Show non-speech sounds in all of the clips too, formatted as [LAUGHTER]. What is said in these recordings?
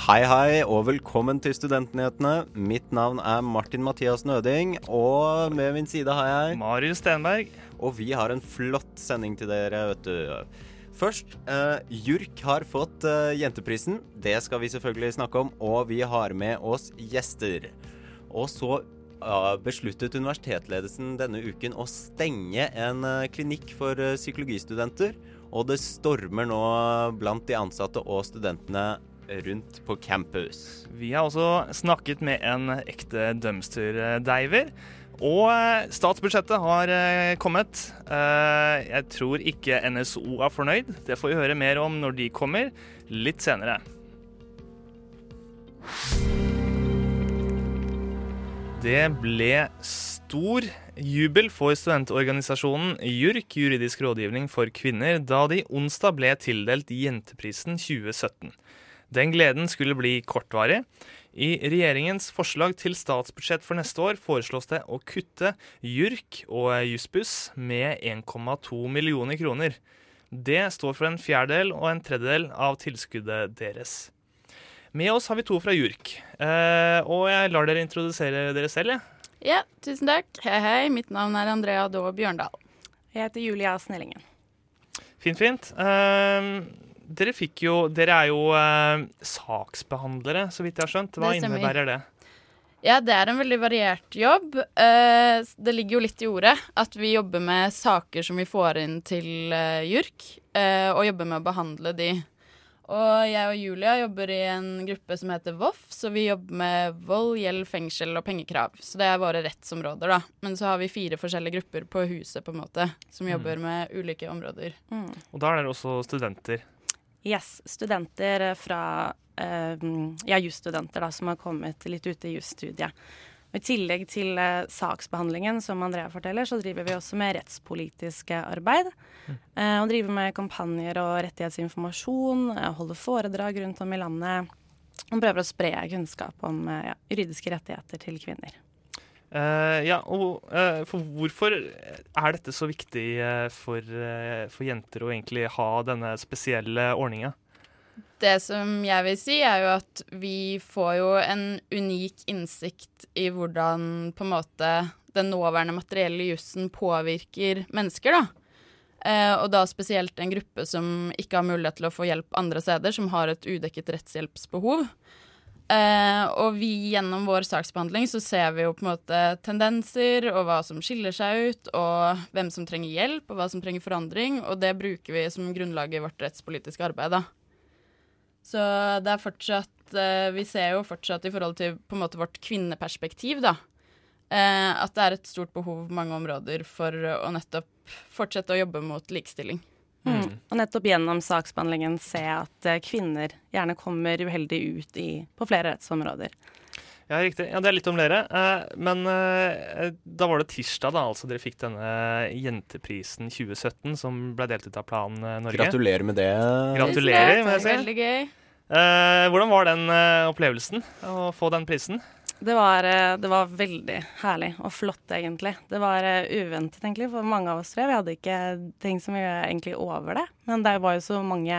Hei, hei, og velkommen til Studentnyhetene. Mitt navn er Martin Mathias Nøding, og med min side har jeg Marius Stenberg. Og vi har en flott sending til dere, vet du. Først, eh, JURK har fått eh, Jenteprisen. Det skal vi selvfølgelig snakke om, og vi har med oss gjester. Og så eh, besluttet universitetsledelsen denne uken å stenge en eh, klinikk for eh, psykologistudenter. Og det stormer nå blant de ansatte og studentene rundt på campus. Vi har også snakket med en ekte dumpster-diver. Og eh, statsbudsjettet har eh, kommet. Eh, Jeg tror ikke NSO er fornøyd. Det får vi høre mer om når de kommer, litt senere. Det ble stor jubel for studentorganisasjonen JURK, juridisk rådgivning for kvinner, da de onsdag ble tildelt Jenteprisen 2017. Den gleden skulle bli kortvarig. I regjeringens forslag til statsbudsjett for neste år foreslås det å kutte JURK og Jussbuss med 1,2 millioner kroner. Det står for en fjerdedel og en tredjedel av tilskuddet deres. Med oss har vi to fra JURK, eh, og jeg lar dere introdusere dere selv. Ja, tusen takk. Hei, hei. Mitt navn er Andrea Daae Bjørndal. Jeg heter Julia Snellingen. Fint, fint. Eh, dere fikk jo Dere er jo eh, saksbehandlere, så vidt jeg har skjønt. Hva Det innebærer det? Ja, det er en veldig variert jobb. Eh, Det ligger jo litt i ordet at vi jobber med saker som vi får inn til eh, JURK, eh, og jobber med å behandle de. Og jeg og Julia jobber i en gruppe som heter VOF, så vi jobber med vold, gjeld, fengsel og pengekrav. Så det er våre rettsområder, da. Men så har vi fire forskjellige grupper på huset, på en måte, som jobber med ulike områder. Og da er dere også studenter. Yes, studenter fra eh, Ja, jusstudenter som har kommet litt ute i jusstudiet. I tillegg til eh, saksbehandlingen, som Andrea forteller, så driver vi også med rettspolitisk arbeid. Eh, og driver med kampanjer og rettighetsinformasjon, eh, holder foredrag rundt om i landet. Og prøver å spre kunnskap om eh, ja, juridiske rettigheter til kvinner. Eh, ja, og uh, for hvorfor er dette så viktig uh, for, for jenter å egentlig ha denne spesielle ordninga? Det som jeg vil si, er jo at vi får jo en unik innsikt i hvordan på en måte den nåværende materielle jussen påvirker mennesker, da. Og da spesielt en gruppe som ikke har mulighet til å få hjelp andre steder, som har et udekket rettshjelpsbehov. Eh, og vi gjennom vår saksbehandling så ser vi jo på en måte tendenser og hva som skiller seg ut, og hvem som trenger hjelp, og hva som trenger forandring, og det bruker vi som grunnlag i vårt rettspolitiske arbeid, da. Så det er fortsatt eh, Vi ser jo fortsatt i forhold til på en måte vårt kvinneperspektiv, da. eh, at det er et stort behov på mange områder for å nettopp fortsette å jobbe mot likestilling. Mm. Og nettopp gjennom saksbehandlingen se at eh, kvinner gjerne kommer uheldig ut i, på flere rettsområder. Ja, riktig. Ja, Det er litt om dere. Eh, men eh, da var det tirsdag da, altså dere fikk denne Jenteprisen 2017, som ble delt ut av Plan Norge. Gratulerer med det. Gratulerer, må jeg Det si. veldig gøy. Eh, hvordan var den opplevelsen å få den prisen? Det var, eh, det var veldig herlig og flott, egentlig. Det var eh, uventet, egentlig, for mange av oss, jeg. Vi hadde ikke tenkt så mye egentlig over det. Men det var jo så mange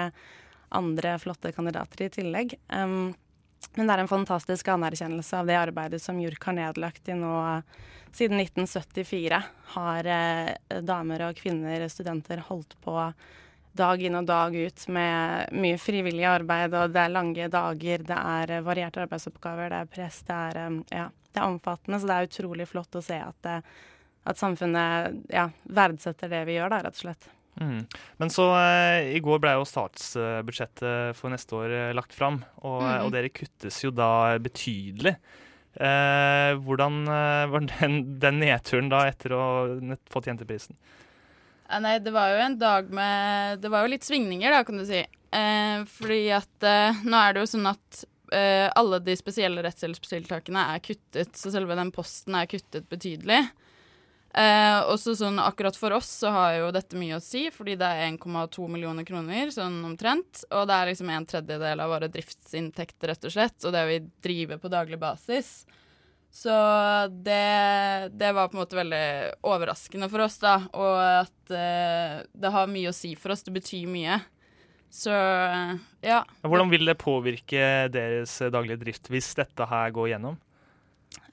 andre flotte kandidater i tillegg. Um, men det er en fantastisk anerkjennelse av det arbeidet som JURK har nedlagt i nå siden 1974. Har eh, damer og kvinner, studenter, holdt på dag inn og dag ut med mye frivillig arbeid, og det er lange dager, det er eh, varierte arbeidsoppgaver, det er press, det er, eh, ja, det er omfattende. Så det er utrolig flott å se at, det, at samfunnet ja, verdsetter det vi gjør, da, rett og slett. Mm. Men så eh, i går ble jo statsbudsjettet for neste år eh, lagt fram, og, mm. og dere kuttes jo da betydelig. Eh, hvordan eh, var den, den nedturen da etter å ha fått Jenteprisen? Ja, nei, det var jo en dag med Det var jo litt svingninger, da, kan du si. Eh, fordi at eh, nå er det jo sånn at eh, alle de spesielle rettshjelpstiltakene er kuttet, så selve den posten er kuttet betydelig. Eh, også sånn akkurat for oss så har jo dette mye å si, fordi det er 1,2 millioner kroner, sånn omtrent. Og det er liksom en tredjedel av våre driftsinntekter, rett og slett, og det vi driver på daglig basis. Så det, det var på en måte veldig overraskende for oss, da. Og at uh, det har mye å si for oss. Det betyr mye. Så ja. Hvordan vil det påvirke deres daglige drift hvis dette her går gjennom?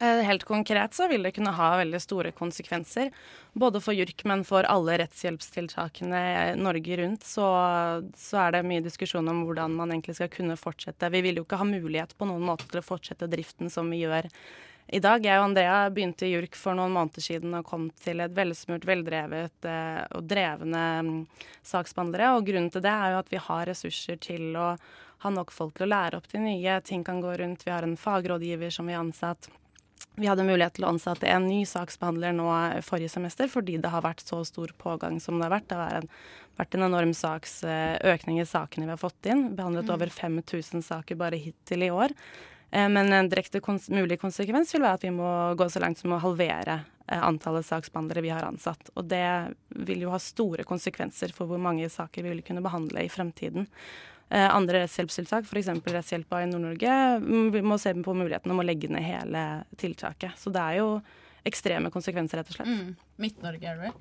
Eh, helt konkret så vil det kunne ha veldig store konsekvenser. Både for JURK, men for alle rettshjelpstiltakene Norge rundt. Så, så, er det mye diskusjon om hvordan man egentlig skal kunne fortsette. Vi vil jo ikke ha mulighet på noen måte til å fortsette driften som vi gjør i dag. Jeg og Andrea begynte i JURK for noen måneder siden og kom til et velsmurt, veldrevet eh, og drevne mm, saksbehandlere. Og grunnen til det er jo at vi har ressurser til å ha nok folk til å lære opp de nye. Ting kan gå rundt. Vi har en fagrådgiver som vi har ansatt. Vi hadde mulighet til å ansette en ny saksbehandler nå forrige semester fordi det har vært så stor pågang som det har vært. Det har vært en enorm saks, eh, økning i sakene vi har fått inn. Behandlet mm. over 5000 saker bare hittil i år. Eh, men en direkte kons mulig konsekvens vil være at vi må gå så langt som å halvere eh, antallet saksbehandlere vi har ansatt. Og det vil jo ha store konsekvenser for hvor mange saker vi vil kunne behandle i fremtiden. Eh, andre rettshjelpstiltak, f.eks. Rettshjelpa i Nord-Norge, mm, må se på muligheten om å legge ned hele tiltaket. Så det er jo ekstreme konsekvenser, rett og slett. Mm. Midt-Norge, er det vel?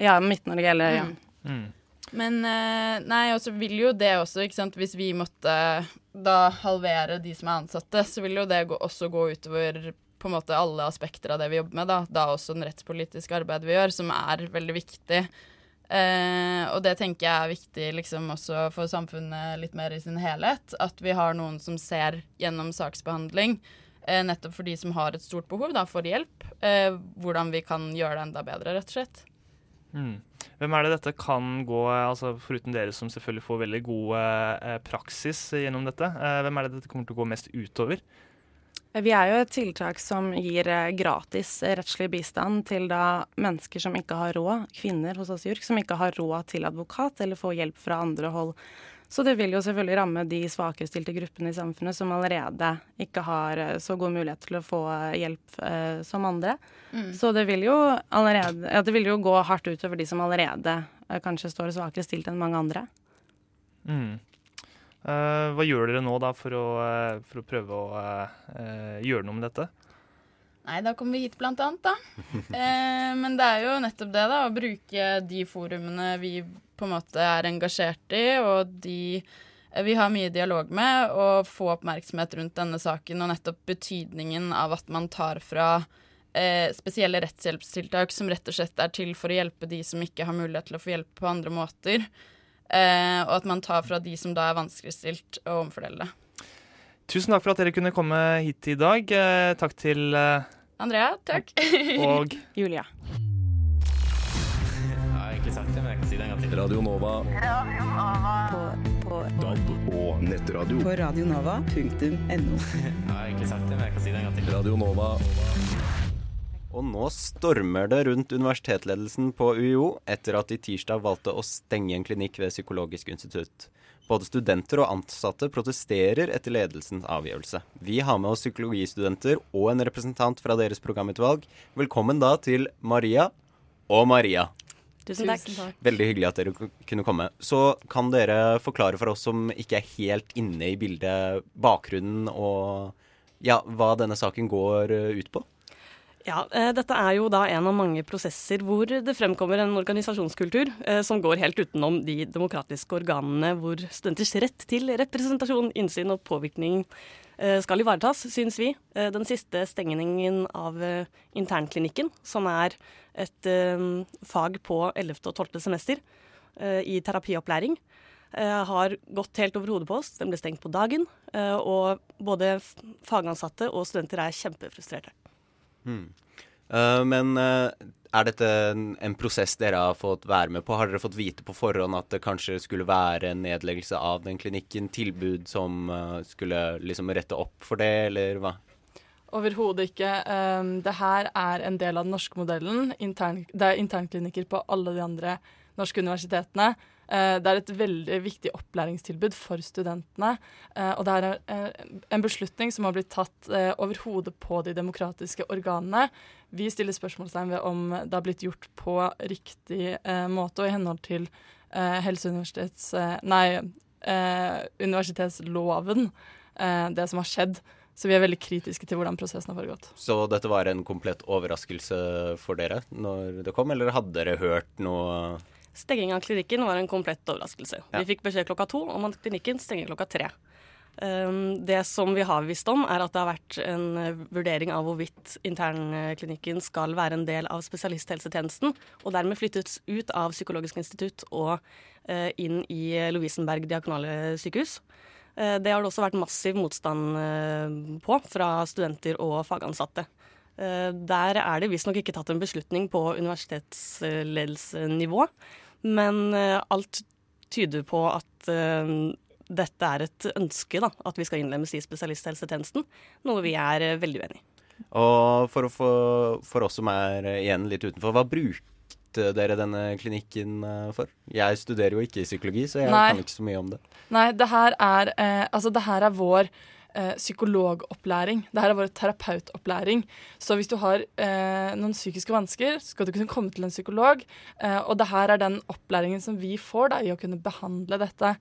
Ja, Midt-Norge, eller ja. Mm. Men eh, nei, og så vil jo det også, ikke sant, hvis vi måtte da halvere de som er ansatte, så vil jo det også gå utover på en måte alle aspekter av det vi jobber med, da. Da også den rettspolitiske arbeidet vi gjør, som er veldig viktig. Eh, og det tenker jeg er viktig liksom også for samfunnet litt mer i sin helhet. At vi har noen som ser gjennom saksbehandling, eh, nettopp for de som har et stort behov da, for hjelp. Eh, hvordan vi kan gjøre det enda bedre, rett og slett. Mm. Hvem er det dette kan gå altså Foruten dere som selvfølgelig får veldig god eh, praksis gjennom dette, eh, hvem er det dette kommer til å gå mest utover? Vi er jo et tiltak som gir eh, gratis rettslig bistand til da mennesker som ikke har råd, kvinner hos oss i JURK, som ikke har råd til advokat eller får hjelp fra andre hold. Så det vil jo selvfølgelig ramme de svakerestilte gruppene i samfunnet som allerede ikke har eh, så god mulighet til å få eh, hjelp eh, som andre. Mm. Så det vil, jo allerede, ja, det vil jo gå hardt utover de som allerede eh, kanskje står svakere stilt enn mange andre. Mm. Uh, hva gjør dere nå da for å, uh, for å prøve å uh, gjøre noe med dette? Nei, da kommer vi hit blant annet, da. [LAUGHS] men det er jo nettopp det, da. Å bruke de forumene vi på en måte er engasjert i, og de vi har mye dialog med, og få oppmerksomhet rundt denne saken og nettopp betydningen av at man tar fra spesielle rettshjelpstiltak som rett og slett er til for å hjelpe de som ikke har mulighet til å få hjelp på andre måter. Eh, og at man tar fra de som da er vanskeligstilt, og omfordeler det. Tusen takk for at dere kunne komme hit i dag. Eh, takk til eh, Andrea. Takk. og [LAUGHS] Julia. Jeg har egentlig sagt det, men jeg kan si det en gang til. Radio Nova. Radio Nova. På, på DAB og nettradio. På radionova.no. [LAUGHS] Jeg har egentlig sagt det, men jeg kan si det en gang til. Radio Nova. Og nå stormer det rundt universitetsledelsen på UiO etter at de tirsdag valgte å stenge en klinikk ved Psykologisk institutt. Både studenter og ansatte protesterer etter ledelsens avgjørelse. Vi har med oss psykologistudenter og en representant fra deres programutvalg. Velkommen da til Maria og Maria. Tusen takk. Veldig hyggelig at dere kunne komme. Så kan dere forklare for oss som ikke er helt inne i bildet, bakgrunnen og ja, hva denne saken går ut på? Ja, eh, Dette er jo da en av mange prosesser hvor det fremkommer en organisasjonskultur eh, som går helt utenom de demokratiske organene hvor studenters rett til representasjon, innsyn og påvirkning eh, skal ivaretas, syns vi. Den siste stengningen av internklinikken, som er et fag på 11. og 12. semester i terapiopplæring, har gått helt over hodet på oss. Den ble stengt på dagen, og både fagansatte og studenter er kjempefrustrerte. Mm. Uh, men uh, er dette en, en, prosess dere har fått være med på? Har dere fått vite på forhånd at det kanskje skulle være en nedleggelse av den klinikken? Tilbud som uh, skulle liksom rette opp for det, eller hva? Overhodet ikke. Um, det her er en del av den norske modellen. Intern, det er internklinikker på alle de andre norske universitetene. Eh, det er et veldig viktig opplæringstilbud for studentene. Eh, og det er eh, en beslutning som har blitt tatt over hodet på de demokratiske organene. Vi stiller spørsmålstegn ved om det har blitt gjort på riktig måte og i henhold til helseuniversitets... Nei, universitetsloven, det som har skjedd. Så vi er veldig kritiske til hvordan prosessen har foregått. Så dette var en komplett overraskelse for dere når det kom, eller hadde dere hørt noe Stenging av klinikken var en komplett overraskelse. Ja. Vi fikk beskjed klokka to om at klinikken stenger klokka tre. Um, det som vi har visst om, er at det har vært en vurdering av hvorvidt internklinikken skal være en del av spesialisthelsetjenesten, og dermed flyttes ut av Psykologisk institutt og uh, inn i Lovisenberg diakonale sykehus. Eh, det har det også vært massiv motstand eh, på fra studenter og fagansatte. Eh, der er det visstnok ikke tatt en beslutning på universitetsledelsesnivå, men alt tyder på at dette er et ønske, da, at vi skal innlemmes i spesialisthelsetjenesten, noe vi er veldig uenig i. Og for, få, for, oss som er igjen litt utenfor, hva brukte dere denne klinikken eh, for? Jeg studerer jo ikke psykologi, så jeg Nei. kan ikke så mye om det. Nei, det her er, eh, altså det her er vår eh, psykologopplæring. Det her er vår terapeutopplæring. Så hvis du har eh, noen psykiske vansker, så skal du kunne komme til en psykolog. Eh, og det her er den opplæringen som vi får da, i å kunne behandle dette.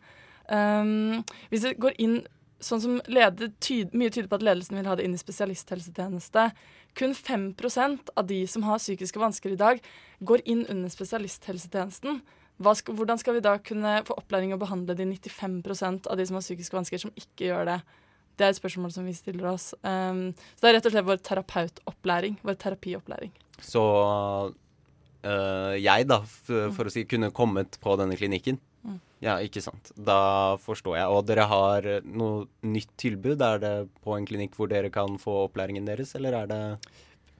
Um, hvis det går inn sånn som leder, tyd, Mye tyder på at ledelsen vil ha det inn i spesialisthelsetjeneste. Kun 5% av de som har psykiske vansker i dag, går inn under spesialisthelsetjenesten. Skal, hvordan skal vi da kunne få opplæring og behandle de 95% av de som har psykiske vansker, som ikke gjør det? Det er et spørsmål som vi stiller oss. Um, så det er rett og slett vår terapeutopplæring. Vår terapiopplæring. Så øh, jeg, da, for å si, kunne kommet på denne klinikken ja, ikke sant. Da forstår jeg. Og dere har noe nytt tilbud? Er det på en klinikk hvor dere kan få opplæringen deres, eller er det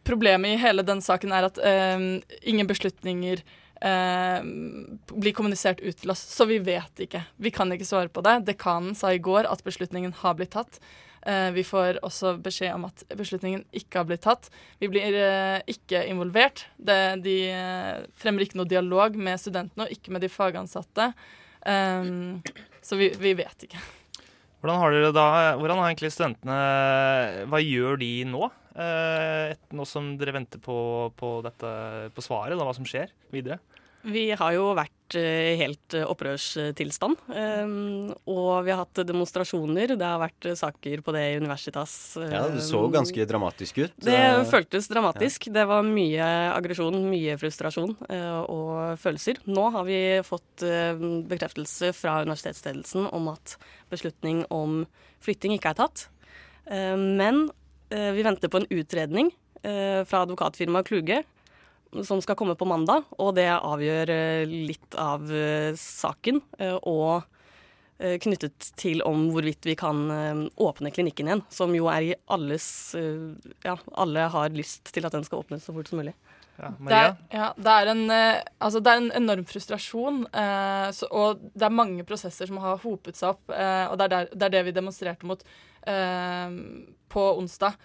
Problemet i hele den saken er at uh, ingen beslutninger uh, blir kommunisert ut til oss, så vi vet ikke. Vi kan ikke svare på det. Dekanen sa i går at beslutningen har blitt tatt. Eh, vi får også beskjed om at beslutningen ikke har blitt tatt. Vi blir ikke involvert. Det, de fremmer ikke noe dialog med studentene og ikke med de fagansatte. Um, så vi, vi, vet ikke. Hvordan har dere da, hvordan har egentlig studentene Hva gjør de nå? Eh, nå som dere venter på, på, dette, på svaret, da, hva som skjer videre? Vi har jo vært i helt eh, opprørstilstand. Ehm, og vi har hatt demonstrasjoner. Det har vært saker på det i Universitas. Ja, det så ehm, ganske dramatisk ut. Det føltes dramatisk. Ja. Det var mye aggresjon, mye frustrasjon eh, og følelser. Nå har vi fått bekreftelse fra universitetsledelsen om at beslutning om flytting ikke er tatt. Men vi venter på en utredning fra advokatfirmaet Kluge som skal komme på mandag, og det avgjør eh, litt av eh, saken. Eh, og knyttet til om hvorvidt vi kan åpne klinikken igjen, som jo er i alles Ja, alle har lyst til at den skal åpnes så fort som mulig. Ja, det, er, ja, det, er en, altså det er en enorm frustrasjon, eh, så, og det er mange prosesser som har hopet seg opp. Eh, og det er, der, det er, det vi demonstrerte mot eh, på onsdag.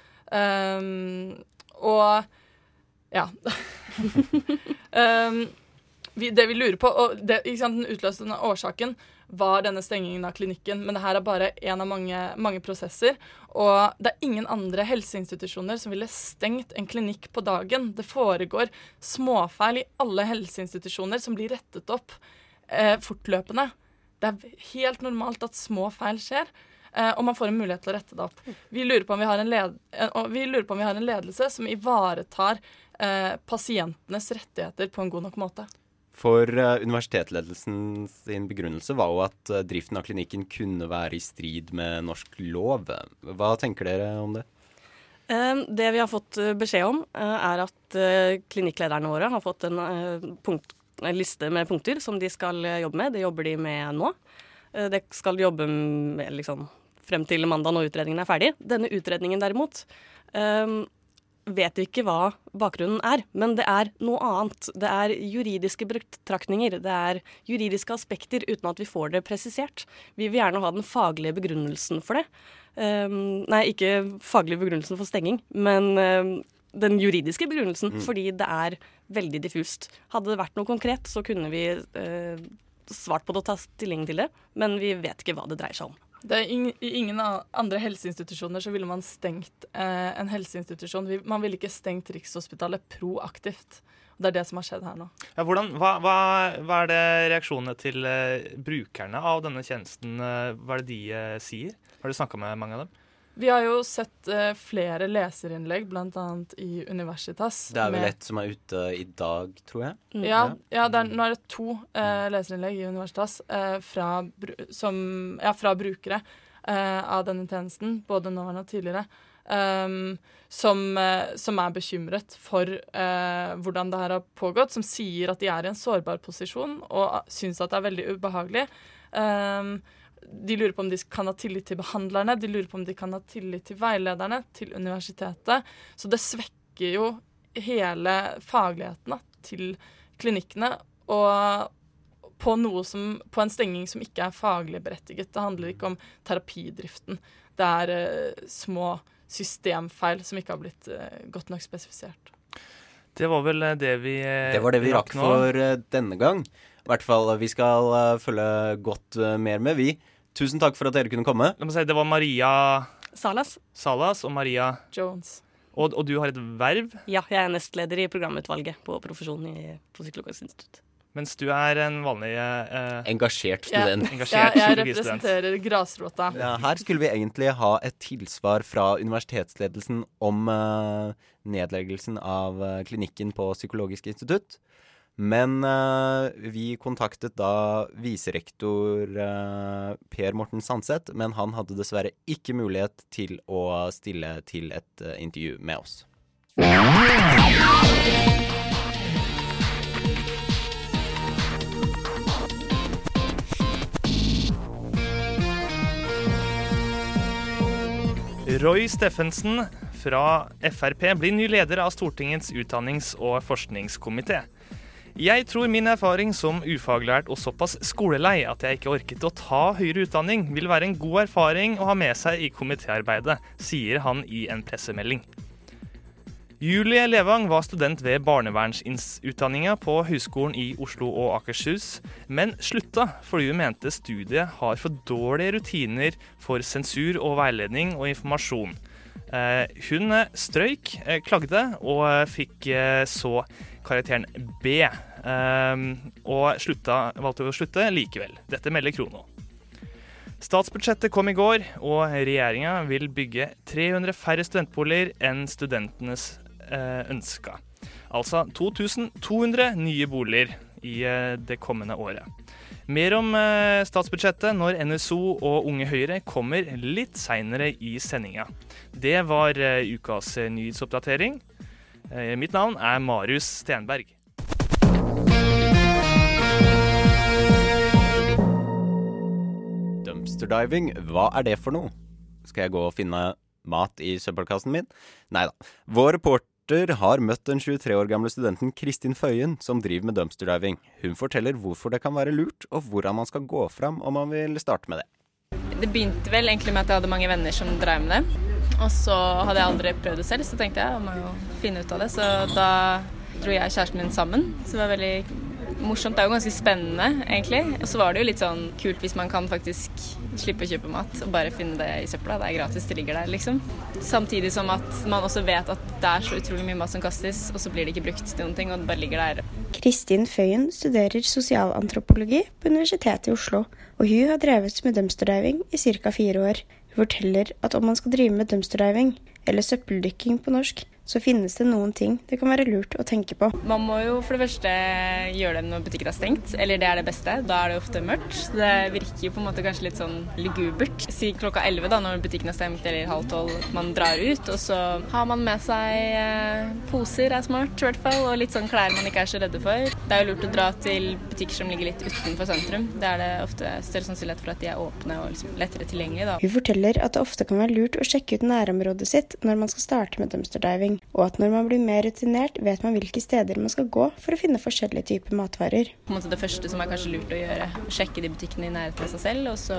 og ja. um, [LAUGHS] vi, det vi lurer på, og det, sant, Den utløsende årsaken var denne stengingen av klinikken. Men det her er bare én av mange, mange, prosesser. Og det er ingen andre helseinstitusjoner som ville stengt en klinikk på dagen. Det foregår småfeil i alle helseinstitusjoner som blir rettet opp eh, fortløpende. Det er helt normalt at små feil skjer. Eh, og man får en mulighet til å rette det opp. Vi lurer på om vi har en, led, eh, vi på om vi har en ledelse som ivaretar eh, pasientenes rettigheter på en god nok måte. For uh, universitetsledelsen sin begrunnelse var jo at uh, driften av klinikken kunne være i strid med norsk lov. Hva tenker dere om det? Uh, det vi har fått beskjed om, er at klinikklederne våre har fått en, punkt, en, liste med punkter som de skal jobbe med. Det jobber de med nå. det skal de jobbe med liksom, frem til mandag når utredningen er ferdig. Denne utredningen derimot vet vi ikke hva bakgrunnen er, men det er noe annet. Det er juridiske betraktninger, det er juridiske aspekter uten at vi får det presisert. Vi vil gjerne ha den faglige begrunnelsen for det. Um, nei, ikke faglige begrunnelsen for stenging, men um, den juridiske begrunnelsen, mm. fordi det er veldig diffust. Hadde det vært noe konkret, så kunne vi uh, svart på det og tatt stilling til det, men vi vet ikke hva det dreier seg om. Ing, I ingen andre helseinstitusjoner så ville man stengt eh, en helseinstitusjon. Man ville ikke stengt Rikshospitalet proaktivt. Det er det som har skjedd her nå. Ja, hvordan, hva, hva, hva, er det reaksjonene til eh, brukerne av denne tjenesten eh, Hva er det de eh, sier? Har du snakka med mange av dem? Vi har jo sett uh, flere leserinnlegg, bl.a. i Universitas. Det er vel et som er ute i dag, tror jeg? Mm. Ja, ja er, nå er det to uh, leserinnlegg i Universitas uh, fra, som, ja, fra, brukere av denne tjenesten, både nåværende og tidligere, um, som, som, er bekymret for hvordan det her har pågått, som sier at de er i en sårbar posisjon og syns at det er veldig ubehagelig. Um, de lurer på om de kan ha tillit til behandlerne, de lurer på om de kan ha tillit til veilederne, til universitetet. Så det svekker jo hele fagligheten til klinikkene. Og på, som, på, en stenging som ikke er faglig berettiget. Det handler ikke om terapidriften. Det er uh, små systemfeil som ikke har blitt uh, godt nok spesifisert. Det var vel eh, det vi Det var det vi rakk for denne gang. I hvert fall, Vi skal følge godt mer med, vi. Tusen takk for at dere kunne komme. Si, det var Maria Salas. Salas og Maria Jones. Og, og, du har et verv? Ja, jeg er nestleder i programutvalget på profesjonen i, på Psykologisk institutt. Mens du er en vanlig eh, Engasjert student. [LAUGHS] Ja, Engasjert jeg, jeg representerer grasrota. Ja, her skulle vi egentlig ha et tilsvar fra universitetsledelsen om eh, nedleggelsen av eh, klinikken på Psykologisk institutt. Men uh, vi kontaktet da viserektor uh, Per Morten Sandseth, men han hadde dessverre ikke mulighet til å stille til et uh, intervju med oss. Roy Steffensen fra Frp blir ny leder av Stortingets utdannings- og forskningskomité. Jeg tror min erfaring som ufaglært og såpass skolelei at jeg ikke orket å ta høyere utdanning, vil være en god erfaring å ha med seg i komitéarbeidet, sier han i en pressemelding. Julie Levang var student ved barnevernsutdanninga på Høgskolen i Oslo og Akershus, men slutta fordi hun mente studiet har for dårlige rutiner for sensur og veiledning og informasjon. Eh, hun strøyk, eh, klagde og fikk eh, så karakteren B, og slutta, valgte å slutte likevel. Dette melder Krono. Statsbudsjettet kom i går, og regjeringa vil bygge 300 færre studentboliger enn studentenes ønska. Altså 2200 nye boliger i det kommende året. Mer om statsbudsjettet når NSO og Unge Høyre kommer litt seinere i sendinga. Det var ukas nyhetsoppdatering. Mitt navn er Marius Stenberg. Dumpsterdiving, hva er det for noe? Skal jeg gå og finne mat i søppelkassen min? Nei da. Vår reporter Reporter har møtt den 23 år gamle studenten Kristin Føyen, som driver med dumpsterdiving. Hun forteller hvorfor det kan være lurt, og hvordan man skal gå fram om man vil starte med det. Det begynte vel egentlig med at jeg hadde mange venner som drev med det. Og så hadde jeg aldri prøvd det selv, så tenkte jeg jeg må jo finne ut av det. Så da dro jeg og kjæresten min sammen. Det var veldig morsomt. Det er jo ganske spennende, egentlig. Og så var det jo litt sånn kult hvis man kan faktisk slippe å kjøpe mat og bare finne det i søpla. Det er gratis, det ligger der, liksom. Samtidig som at man også vet at det er så utrolig mye mat som kastes, og så blir det ikke brukt til noen ting, og det bare ligger der. Kristin Føyen studerer sosialantropologi på Universitetet i Oslo, og hun har drevet med dumpsterdiving i ca. fire år. Forteller at om man skal drive med dumpsterdiving, eller søppeldykking på norsk, så finnes det noen ting det kan være lurt å tenke på. Man må jo for det første gjøre det når butikken er stengt, eller det er det beste. Da er det ofte mørkt. Så det virker på en måte kanskje litt sånn lugubert. Si klokka elleve da, når butikken er stengt, eller halv tolv, man drar ut, og så har man med seg eh, poser, er smart i hvert fall, og litt sånn klær man ikke er så redde for. Det er jo lurt å dra til butikker som ligger litt utenfor sentrum. Det er det ofte større sannsynlighet for at de er åpne og liksom lettere tilgjengelige. Da. Hun forteller at det ofte kan være lurt å sjekke ut nærområdet sitt når man skal starte med dumpsterdiving og at når man blir mer rutinert, vet man hvilke steder man skal gå for å finne forskjellige typer matvarer. Det første som er kanskje lurt å gjøre, sjekke de butikkene i nærheten av seg selv, og så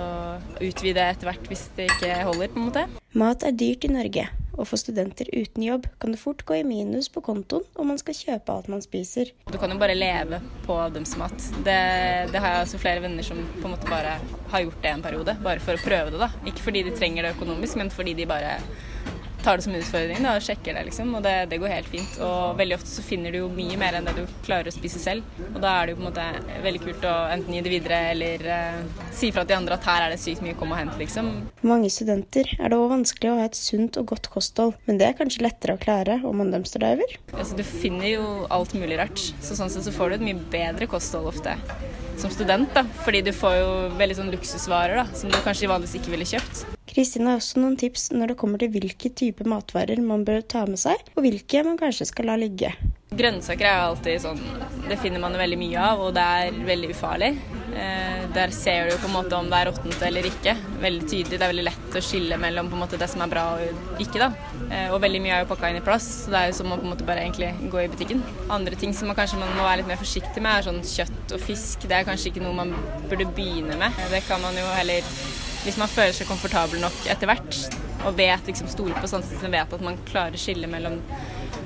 utvide etter hvert hvis det ikke holder. på en måte. Mat er dyrt i Norge, og for studenter uten jobb kan det fort gå i minus på kontoen om man skal kjøpe alt man spiser. Du kan jo bare leve på dømsmat. Det, det har jeg også flere venner som på en måte bare har gjort det en periode, bare for å prøve det. da. Ikke fordi de trenger det økonomisk, men fordi de bare tar det som utfordring da, og sjekker det, liksom. Og det, det, går helt fint. Og veldig ofte så finner du jo mye mer enn det du klarer å spise selv. Og da er det jo på en måte veldig kult å enten gi det videre eller eh, si fra til de andre at her er det sykt mye kom og hent, liksom. For mange studenter er det òg vanskelig å ha et sunt og godt kosthold, men det er kanskje lettere å klare om man dumpsterdiver? Altså, du finner jo alt mulig rart, så sånn sett så får du et mye bedre kosthold ofte som student, da. Fordi du får jo veldig sånn luksusvarer da, som du kanskje vanligvis ikke ville kjøpt. Kristin har også noen tips når det kommer til hvilke typer matvarer man bør ta med seg, og hvilke man kanskje skal la ligge. Grønnsaker er jo alltid sånn Det finner man veldig mye av, og det er veldig ufarlig. Eh, der ser du på en måte om det er råttent eller ikke. Veldig tydelig. Det er veldig lett å skille mellom måte det som er bra og ikke. da. Eh, og veldig mye er jo pakka inn i plass, så det er jo som å på en måte bare egentlig gå i butikken. Andre ting som man kanskje man må være litt mer forsiktig med, er sånn kjøtt og fisk. Det er kanskje ikke noe man burde begynne med. Det kan man jo heller hvis man føler seg komfortabel nok etter hvert og vet liksom stoler på sansen vet at man klarer å skille mellom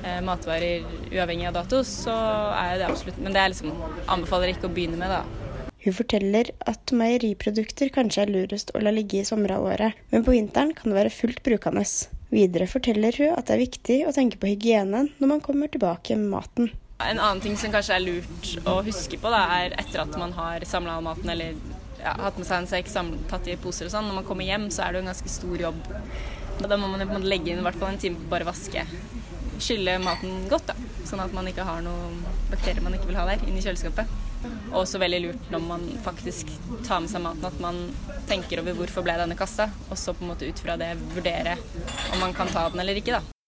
eh, matvarer uavhengig av dato, så er det absolutt Men det er liksom anbefaler ikke å begynne med, da. Hun forteller at meieriprodukter kanskje er lurest å la ligge i sommeråret, men på vinteren kan det være fullt brukende. Videre forteller hun at det er viktig å tenke på hygienen når man kommer tilbake med maten. En annen ting som kanskje er lurt å huske på, da, er etter at man har samla all maten eller ja, hatt med seg en sekk tatt i poser og sånn. Når man kommer hjem, så er det jo en ganske stor jobb. Da må man legge inn i hvert fall en time på bare vaske. Skylle maten godt, da. Sånn at man ikke har noen bakterier man ikke vil ha der, inni kjøleskapet. Og også veldig lurt når man faktisk tar med seg maten, at man tenker over hvorfor ble denne kasta, og så på en måte ut fra det vurdere om man kan ta den eller ikke, da.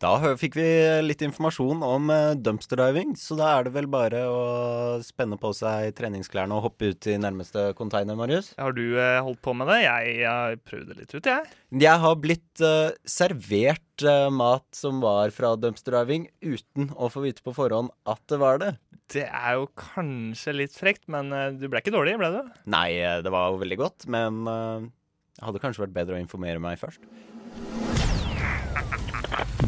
Da fikk vi litt informasjon om dumpster diving, så da er det vel bare å spenne på seg treningsklærne og hoppe ut i nærmeste container, Marius. Har du uh, holdt på med det? Jeg har prøvd det litt ut, jeg. Jeg har blitt uh, servert mat som var fra dumpster diving, uten å få vite på forhånd at det var det. Det er jo kanskje litt frekt, men du ble ikke dårlig, ble du? Nei, det var jo veldig godt, men det hadde kanskje vært bedre å informere meg først.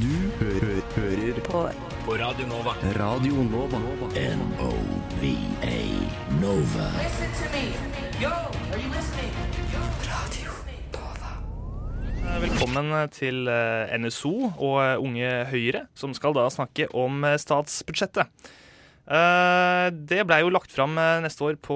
Du hører, hører på, på Radio Nova. Radio Nova. N-O-V-A Nova. Listen to me. Yo, are you listening? Radio Nova. Eh, velkommen til eh, NSO og eh, Unge Høyre, som skal da snakke om statsbudsjettet. Det ble jo lagt fram neste år på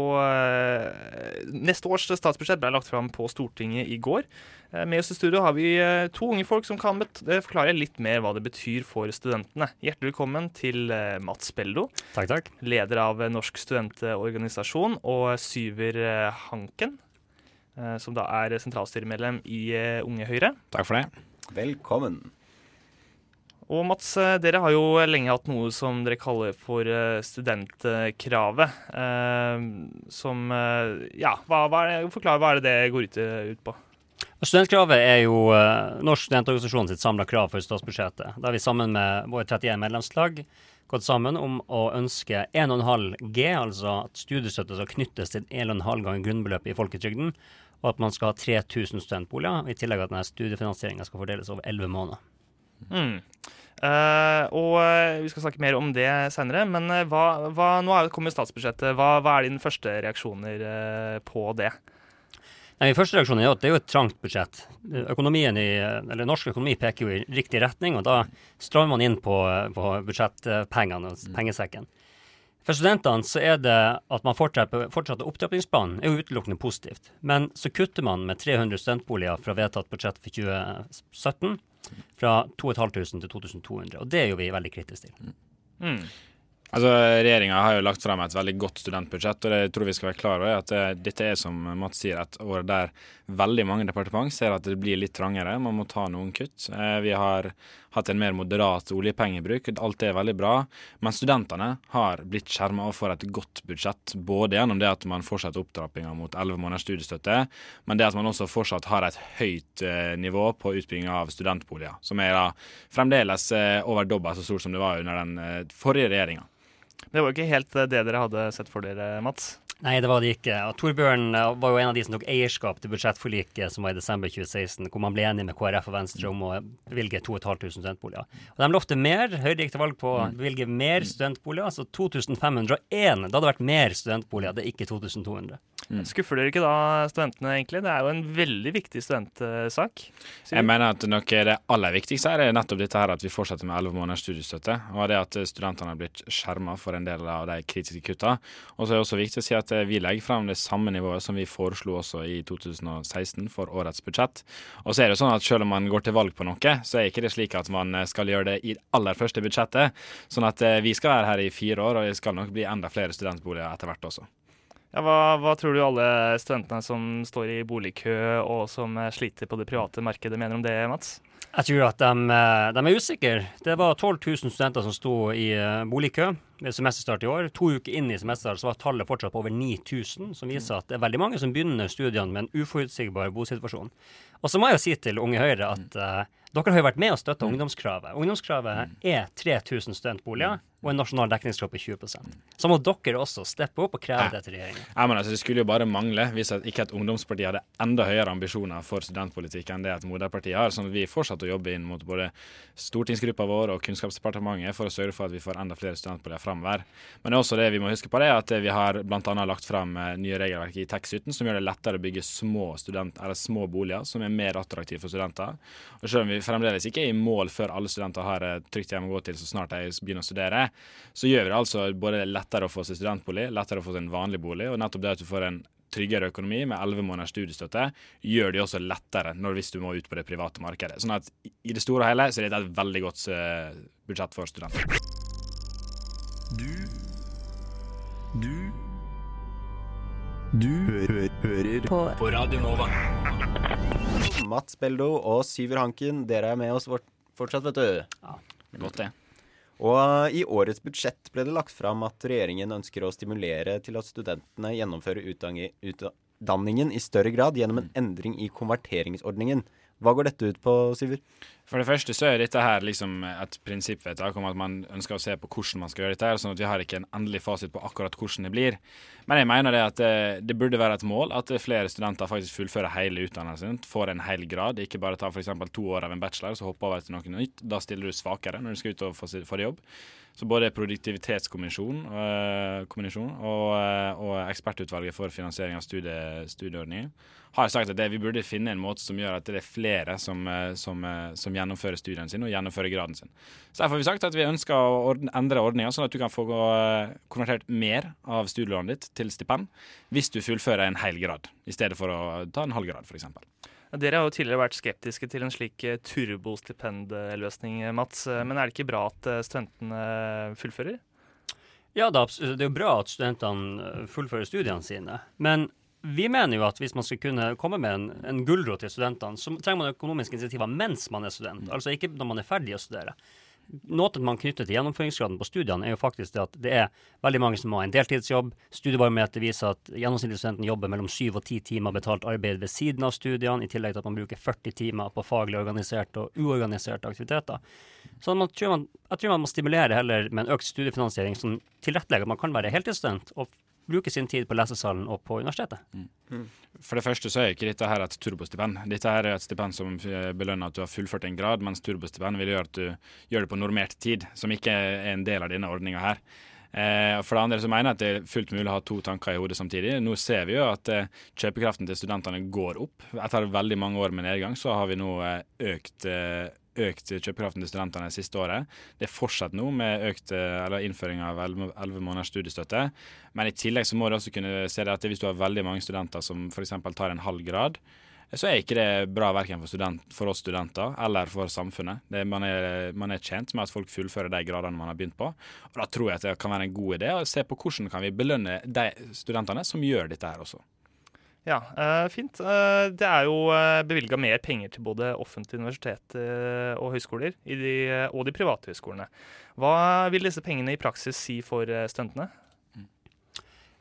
Neste års statsbudsjett ble lagt fram på Stortinget i går. Eh, med oss i studio har vi eh, to unge folk som kan eh, forklare litt mer hva det betyr for studentene. Hjertelig velkommen til Mats Beldo, takk, takk. leder av Norsk studentorganisasjon, og Syver Hanken, som da er sentralstyremedlem i Unge Høyre. Takk for det. Velkommen. Og Mats, dere har jo lenge hatt noe som dere kaller for studentkravet. som Ja, hva, hva er, hva er det det går ut på? Studentkravet er jo Norsk studentorganisasjon sitt samla krav for statsbudsjettet. Da har vi sammen med våre 31 medlemslag gått sammen om å ønske 1,5 G, altså at studiestøtte skal knyttes til 1,5 ganger grunnbeløpet i folketrygden, og at man skal ha 3000 studentboliger, i tillegg at denne studiefinansieringa skal fordeles over 11 måneder. Mm. Uh, og uh, Vi skal snakke mer om det senere, men uh, hva, hva, nå kommer statsbudsjettet. Hva, hva, er dine første reaksjoner på det? Nei, Første reaksjon er at det er jo et trangt budsjett. Økonomien i, eller Norsk økonomi peker jo i riktig retning, og da strammer man inn på, på budsjettpengene og mm. For studentene så er det at man fortsetter, fortsetter opptrappingsplanen, er jo utelukkende positivt. Men så kutter man med 300 studentboliger fra vedtatt budsjett for 2017. Fra 2500 til 2200. Og det er jo vi veldig kritiske til. Mm. Altså, Regjeringa har jo lagt frem et veldig godt studentbudsjett, og det tror vi skal være klar over at eh, dette er som Mats sier, et år der veldig mange departement ser at det blir litt trangere. Man må ta noen kutt. Eh, vi har hatt en mer moderat oljepengebruk. Alt er veldig bra. Men studentene har blitt skjerma for et godt budsjett. Både gjennom det at man fortsetter opptrappinga mot 11 måneders studiestøtte, men det at man også fortsatt har et høyt eh, nivå på utbygging av studentboliger. Som er da fremdeles over dobbelt så stort som det var under den forrige regjeringa. Det var jo ikke helt eh, det dere hadde sett for dere, Mats? Nei, det var det ikke. Torbjørn eh, var jo en av de som tok eierskap til budsjettforliket som var i desember 2016, hvor man ble enig med KrF og Venstre om å bevilge 2500 studentboliger. Og De lovte mer. Høyre gikk til valg på å bevilge mer studentboliger. Altså 2501. Det hadde vært mer studentboliger, det er ikke 2200. Skuffer dere ikke da studentene, egentlig? Det er jo en veldig viktig studentsak. Jeg mener at noe av det aller viktigste er nettopp dette her at vi fortsetter med 11 måneders studiestøtte, og det at studentene har blitt skjerma for en del av de kritiske kutta. Og så er det også viktig å si at vi legger frem det samme nivået som vi foreslo også i 2016 for årets budsjett. Og så er det sånn at selv om man går til valg på noe, så er ikke det slik at man skal gjøre det i det aller første budsjettet. Sånn at eh, vi skal være her i fire år, og det skal nok bli enda flere studentboliger etter hvert også. Ja, hva, hva, tror du alle studentene som står i boligkø og som sliter på det private markedet, mener om det, Mats? Jeg tror at de, eh, de er usikre. Det var 12 000 studenter som sto i eh, boligkø ved semesterstart i år. To uker inn i semesteret så var tallet fortsatt på over 9000, som viser at det er veldig mange som begynner studiene med en uforutsigbar bosituasjon. Og så må jeg jo si til Unge Høyre at uh, dere har jo vært med å støtte ungdomskravet. Ungdomskravet er 3000 studentboliger og en nasjonal dekningsgrad på 20% Så må dere også steppe opp og kreve det til regjeringen. Ja, men altså, det skulle jo bare mangle hvis ikke et ungdomsparti hadde enda høyere ambisjoner for studentpolitikk enn det et moderparti har. sånn at vi fortsatte å jobbe inn mot både stortingsgruppa vår og Kunnskapsdepartementet for å sørge for at vi får enda flere studentboliger framover. Men det er også det vi må huske på, det at vi har bl.a. lagt fram eh, nye regelverk i TEK17 som gjør det lettere å bygge små, student, eller små boliger som er mer attraktive for studenter. Og Selv om vi fremdeles ikke er i mål før alle studenter har et trygt hjem å gå til så snart de begynner å studere, så gjør vi det altså både lettere å få seg studentbolig, lettere å få seg en vanlig bolig, og nettopp det at du får en tryggere økonomi med 11 måneders studiestøtte, gjør det også lettere når, hvis du må ut på det private markedet. Sånn at i det store og hele så er det et veldig godt uh, budsjett for studenter. Du Du Du hø hører på, på Radio Nova. Mats Beldo og Syver Hanken, dere er med oss fortsatt, vet du. Ja, det er godt det. Og i årets budsjett ble det lagt fram at regjeringen ønsker å stimulere til at studentene gjennomfører utdanningen i større grad gjennom en endring i konverteringsordningen. Hva går dette ut på, Syver? For det første så er dette her liksom et prinsippvedtak om at man ønsker å se på hvordan man skal gjøre dette. her, sånn at Vi har ikke en endelig fasit på akkurat hvordan det blir. Men jeg mener det at det, det burde være et mål at flere studenter faktisk fullfører hele utdannelsen sin, får en hel grad. Ikke bare ta f.eks. to år av en bachelor så hoppe over til noe nytt. Da stiller du svakere når du skal ut og få, få jobb. Så både Produktivitetskommisjonen øh, og, øh, og, ekspertutvalget for finansiering av studie, studieordninger har sagt at det, vi burde finne en måte som gjør at det er flere som, øh, som, som gjennomfører studiene sine og gjennomfører graden sin. Så Derfor har vi sagt at vi ønsker å ordne, endre ordninga, sånn at du kan få konvertert mer av studielånet ditt til stipend hvis du fullfører en hel grad, i stedet for å ta en halv grad, f.eks. Dere har jo tidligere vært skeptiske til en slik eh, turbostipendløsning, Mats. Eh, men er det ikke bra at eh, studentene fullfører? Ja, det er jo bra at studentene fullfører studiene sine. Men vi mener jo at hvis man skal kunne komme med en, en gulrot til studentene, så trenger man økonomiske insentiver mens man er student, altså ikke når man er ferdig å studere. Noe man knytter til gjennomføringsgraden på studiene, er jo faktisk det at det er veldig mange som har en deltidsjobb. Studiebarometer viser at gjennomsnittlig studenten jobber mellom syv og ti timer betalt arbeid ved siden av studiene, i tillegg til at man bruker 40 timer på faglig organiserte og uorganiserte aktiviteter. Så man tror man, jeg tror man må stimulere heller med en økt studiefinansiering som tilrettelegger at man kan være heltidsstudent og bruke sin tid på lesesalen og på universitetet. Mm. mm. For det første så er ikke dette her et turbostipend. Dette her er et stipend som belønner at du har fullført en grad, mens turbostipend vil gjøre at du gjør det på normert tid, som ikke er en del av denne ordninga her. Eh, for det andre så mener jeg at det er fullt mulig å ha to tanker i hodet samtidig. Nå ser vi jo at eh, kjøpekraften til studentene går opp. Etter veldig mange år med nedgang så har vi nå eh, økt økt kjøpekraften til studentene det siste året. Det er fortsatt nå med økt, innføring av 11 måneders studiestøtte. Men i tillegg så må du også kunne se det at hvis du har veldig mange studenter som f.eks. tar en halv grad, så er ikke det bra verken for, student, for oss studenter eller for samfunnet. Det, man, er, man, er, tjent med at folk fullfører de gradene man har begynt på. Og Da tror jeg at det kan være en god idé å se på hvordan kan vi belønne de studentene som gjør dette her også. Ja, uh, fint. Uh, det er jo eh, bevilga mer penger til både offentlige universiteter og høyskoler de, og de private høyskolene. Hva vil disse pengene i praksis si for studentene?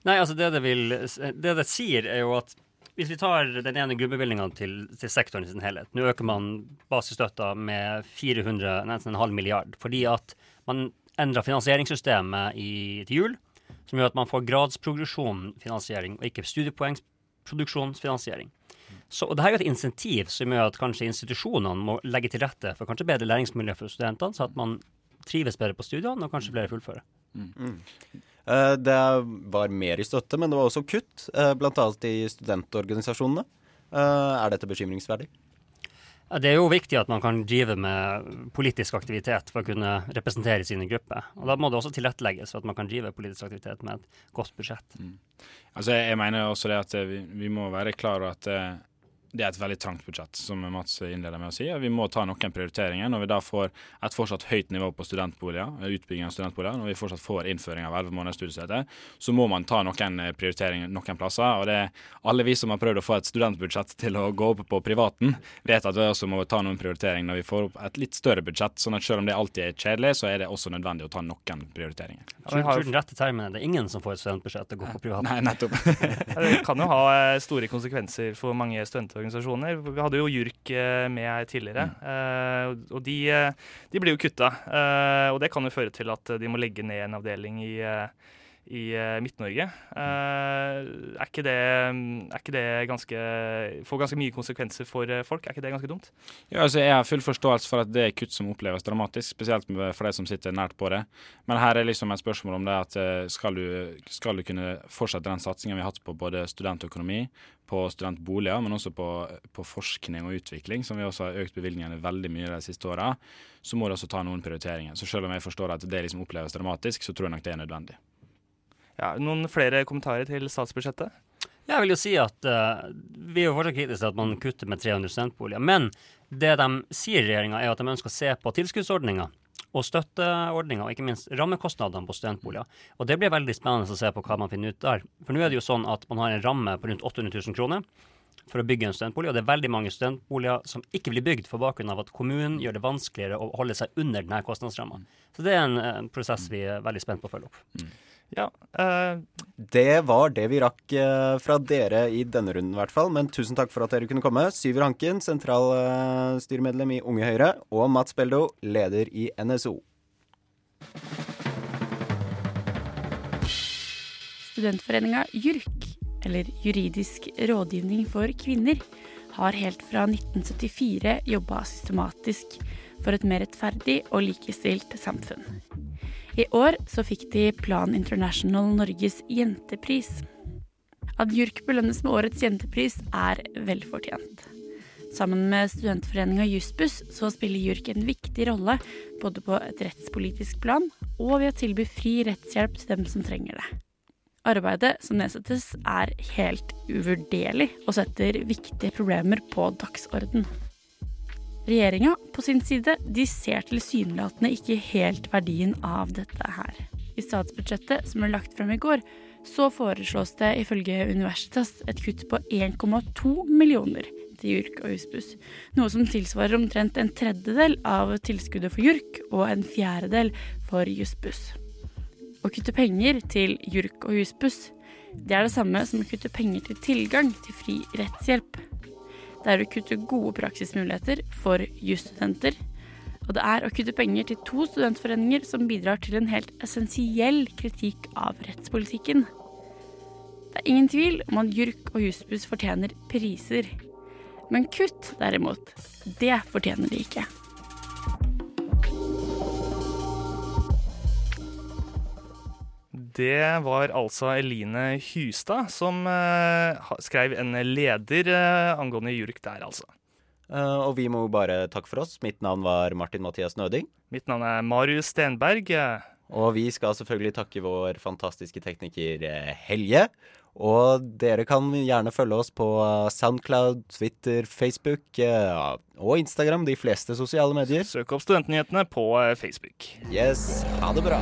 Nei, altså det det, vil, det det sier, er jo at hvis vi tar den ene grunnbevilgninga til, til, sektoren i sin helhet Nå øker man basisstøtta med 400, nesten en halv milliard, fordi at man endra finansieringssystemet i, til jul som gjør at man får gradsprogresjonfinansiering og ikke studiepoengsproduksjonsfinansiering. Så, og her er jo et insentiv som gjør at kanskje institusjonene må legge til rette for kanskje bedre læringsmiljø for studentene, så at man trives bedre på studiene og kanskje flere fullfører. Mm. Uh, det var mer i støtte, men det var også kutt, uh, bl.a. i studentorganisasjonene. Uh, er dette bekymringsverdig? Det er jo viktig at man kan drive med politisk aktivitet for å kunne representere sine grupper. Og Da må det også tilrettelegges for at man kan drive politisk aktivitet med et godt budsjett. Mm. Altså, jeg mener også det at vi, vi må være klar over at det er et veldig trangt budsjett, som Mats innleder med å si. Vi må ta noen prioriteringer. Når vi da får et fortsatt høyt nivå på studentboliger, utbygging av studentboliger, når vi fortsatt får innføring av 11 måneders studiestøtte, så må man ta noen prioriteringer noen plasser. Og det er alle vi som har prøvd å få et studentbudsjett til å gå opp på privaten, vet at vi også må ta noen prioriteringer når vi får opp et litt større budsjett. sånn at selv om det alltid er kjedelig, så er det også nødvendig å ta noen prioriteringer. Ja, jeg jo den rette termen det er ingen som får et studentbudsjett til å gå på privaten. Nei, nettopp. [LAUGHS] det kan jo ha eh, store konsekvenser for mange studenter organisasjoner. Vi hadde jo JURK eh, med tidligere, mm. uh, og de, eh, de, blir jo kutta. Og det kan jo føre til at de må legge ned en avdeling i uh, i uh, Midt-Norge. Uh, er, ikke det, er ikke det ganske Får ganske mye konsekvenser for uh, folk? Er ikke det ganske dumt? Ja, altså Jeg har full forståelse for at det er kutt som oppleves dramatisk, spesielt for de som sitter nært på det. Men her er liksom et spørsmål om det at skal du, skal du kunne fortsette den satsingen vi har hatt på både studentøkonomi, på studentboliger, men også på, på, forskning og utvikling, som vi også har økt bevilgningene veldig mye de siste åra, så må du også ta noen prioriteringer. Så selv om jeg forstår at det liksom oppleves dramatisk, så tror jeg nok det er nødvendig. Ja, noen flere kommentarer til statsbudsjettet? Jeg vil jo si at uh, Vi er jo fortsatt kritiske til at man kutter med 300 studentboliger. Men det de sier i regjeringa, er at de ønsker å se på tilskuddsordninga og støtteordninga, og ikke minst rammekostnadene på studentboliger. Og det blir veldig spennende å se på hva man finner ut der. For nå er det jo sånn at man har en ramme på rundt 800 000 kroner for å bygge en studentbolig, og det er veldig mange studentboliger som ikke blir bygd for bakgrunn av at kommunen gjør det vanskeligere å holde seg under denne kostnadsramma. Så det er en, en prosess vi er veldig spent på å følge opp. Ja. Uh, det var det vi rakk uh, fra dere i denne runden, i hvert fall. Men tusen takk for at dere kunne komme. Syver Hanken, sentralstyremedlem uh, i Unge Høyre, og Mats Beldo, leder i NSO. Studentforeninga JURK, eller Juridisk rådgivning for kvinner, har helt fra 1974 jobba systematisk for et mer rettferdig og likestilt samfunn. I år så fikk de Plan International Norges jentepris. At JURK belønnes med årets jentepris, er velfortjent. Sammen med studentforeninga Jussbuss så spiller JURK en viktig rolle både på et rettspolitisk plan og ved å tilby fri rettshjelp til dem som trenger det. Arbeidet som nedsettes er helt uvurderlig og setter viktige problemer på dagsorden. Regjeringa på sin side de ser tilsynelatende ikke helt verdien av dette her. I statsbudsjettet som ble lagt frem i går, så foreslås det ifølge Universitas et kutt på 1,2 millioner til JURK og Husbuss. Noe som tilsvarer omtrent en tredjedel av tilskuddet for JURK og en fjerdedel for Jussbuss. Å kutte penger til JURK og Husbuss, det er det samme som å kutte penger til tilgang til fri rettshjelp. Det er å kutte gode praksismuligheter for jusstudenter. Og det er å kutte penger til to studentforeninger som bidrar til en helt essensiell kritikk av rettspolitikken. Det er ingen tvil om at JURK og Jussbuss fortjener priser. Men kutt, derimot, det fortjener de ikke. Det var altså Eline Hustad som uh, skrev en leder uh, angående JURK der, altså. Uh, og vi må bare takke for oss. Mitt navn var Martin Mathias Nøding. Mitt navn er Marius Stenberg. Og vi skal selvfølgelig takke vår fantastiske tekniker Helje. Og dere kan gjerne følge oss på Soundcloud, Twitter, Facebook og Instagram. De fleste sosiale medier. Søk opp Studentnyhetene på Facebook. Yes, ha det bra.